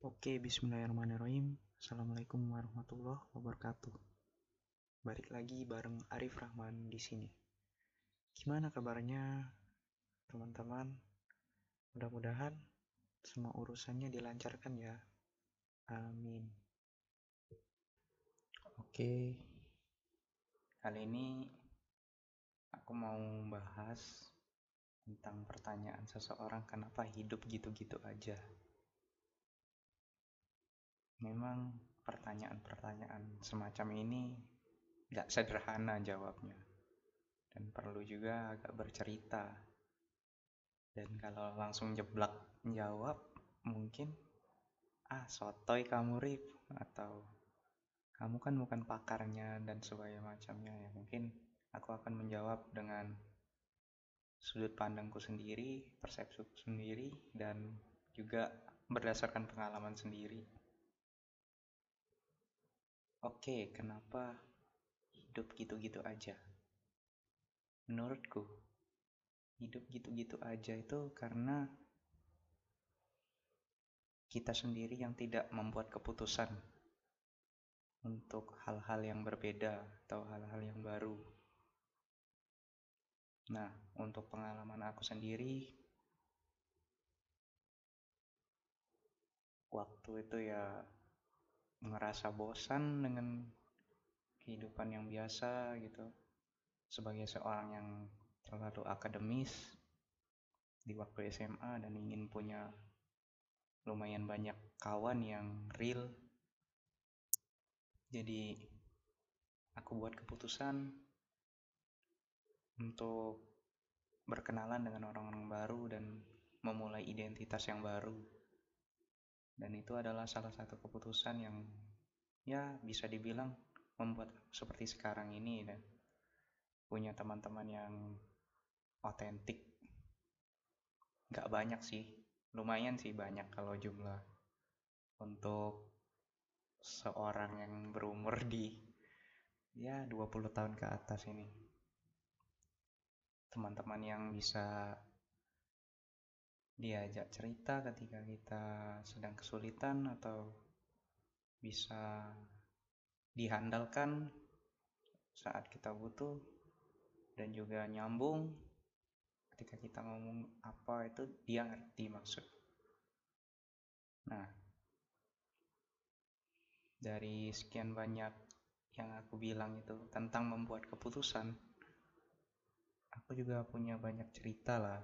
Oke, bismillahirrahmanirrahim. Assalamualaikum warahmatullahi wabarakatuh. Balik lagi bareng Arif Rahman di sini. Gimana kabarnya, teman-teman? Mudah-mudahan semua urusannya dilancarkan ya. Amin. Oke. Kali ini aku mau bahas tentang pertanyaan seseorang kenapa hidup gitu-gitu aja memang pertanyaan-pertanyaan semacam ini gak sederhana jawabnya. Dan perlu juga agak bercerita. Dan kalau langsung jeblak jawab mungkin ah sotoy kamu rip. Atau kamu kan bukan pakarnya dan sebagainya macamnya ya. Mungkin aku akan menjawab dengan sudut pandangku sendiri, persepsiku sendiri dan juga berdasarkan pengalaman sendiri. Oke, kenapa hidup gitu-gitu aja? Menurutku, hidup gitu-gitu aja itu karena kita sendiri yang tidak membuat keputusan untuk hal-hal yang berbeda atau hal-hal yang baru. Nah, untuk pengalaman aku sendiri, waktu itu ya ngerasa bosan dengan kehidupan yang biasa gitu. Sebagai seorang yang terlalu akademis di waktu SMA dan ingin punya lumayan banyak kawan yang real. Jadi aku buat keputusan untuk berkenalan dengan orang-orang baru dan memulai identitas yang baru dan itu adalah salah satu keputusan yang ya bisa dibilang membuat seperti sekarang ini dan punya teman-teman yang otentik. Nggak banyak sih lumayan sih banyak kalau jumlah untuk seorang yang berumur di ya 20 tahun ke atas ini. Teman-teman yang bisa diajak cerita ketika kita sedang kesulitan atau bisa dihandalkan saat kita butuh dan juga nyambung ketika kita ngomong apa itu dia ngerti maksud. Nah dari sekian banyak yang aku bilang itu tentang membuat keputusan aku juga punya banyak cerita lah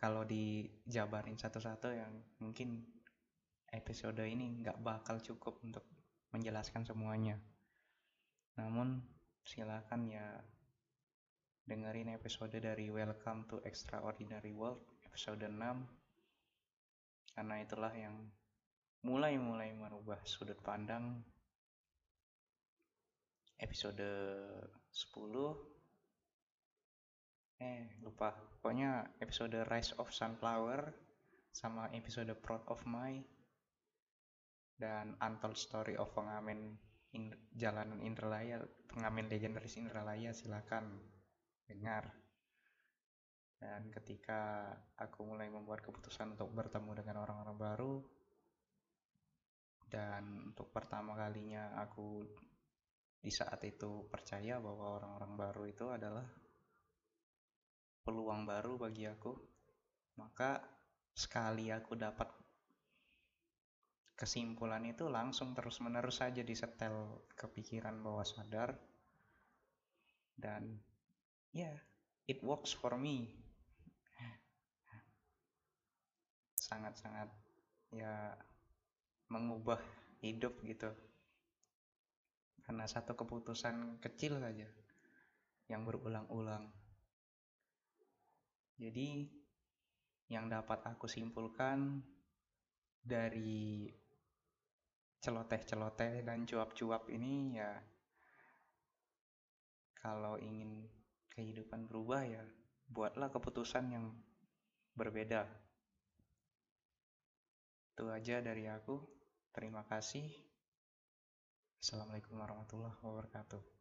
kalau dijabarin satu-satu yang mungkin episode ini nggak bakal cukup untuk menjelaskan semuanya. Namun silakan ya dengerin episode dari Welcome to Extraordinary World episode 6 karena itulah yang mulai-mulai merubah sudut pandang episode 10 eh lupa. Pokoknya episode Rise of Sunflower sama episode Proud of My dan Untold Story of Pengamen in, Jalanan Indralaya pengamen legendaris Indralaya silakan dengar. Dan ketika aku mulai membuat keputusan untuk bertemu dengan orang-orang baru dan untuk pertama kalinya aku di saat itu percaya bahwa orang-orang baru itu adalah peluang baru bagi aku maka sekali aku dapat kesimpulan itu langsung terus menerus saja disetel kepikiran bawah sadar. Dan ya yeah, it works for me. Sangat-sangat ya mengubah hidup gitu. Karena satu keputusan kecil saja yang berulang-ulang jadi yang dapat aku simpulkan dari celoteh-celoteh dan cuap-cuap ini ya kalau ingin kehidupan berubah ya buatlah keputusan yang berbeda. Itu aja dari aku. Terima kasih. Assalamualaikum warahmatullahi wabarakatuh.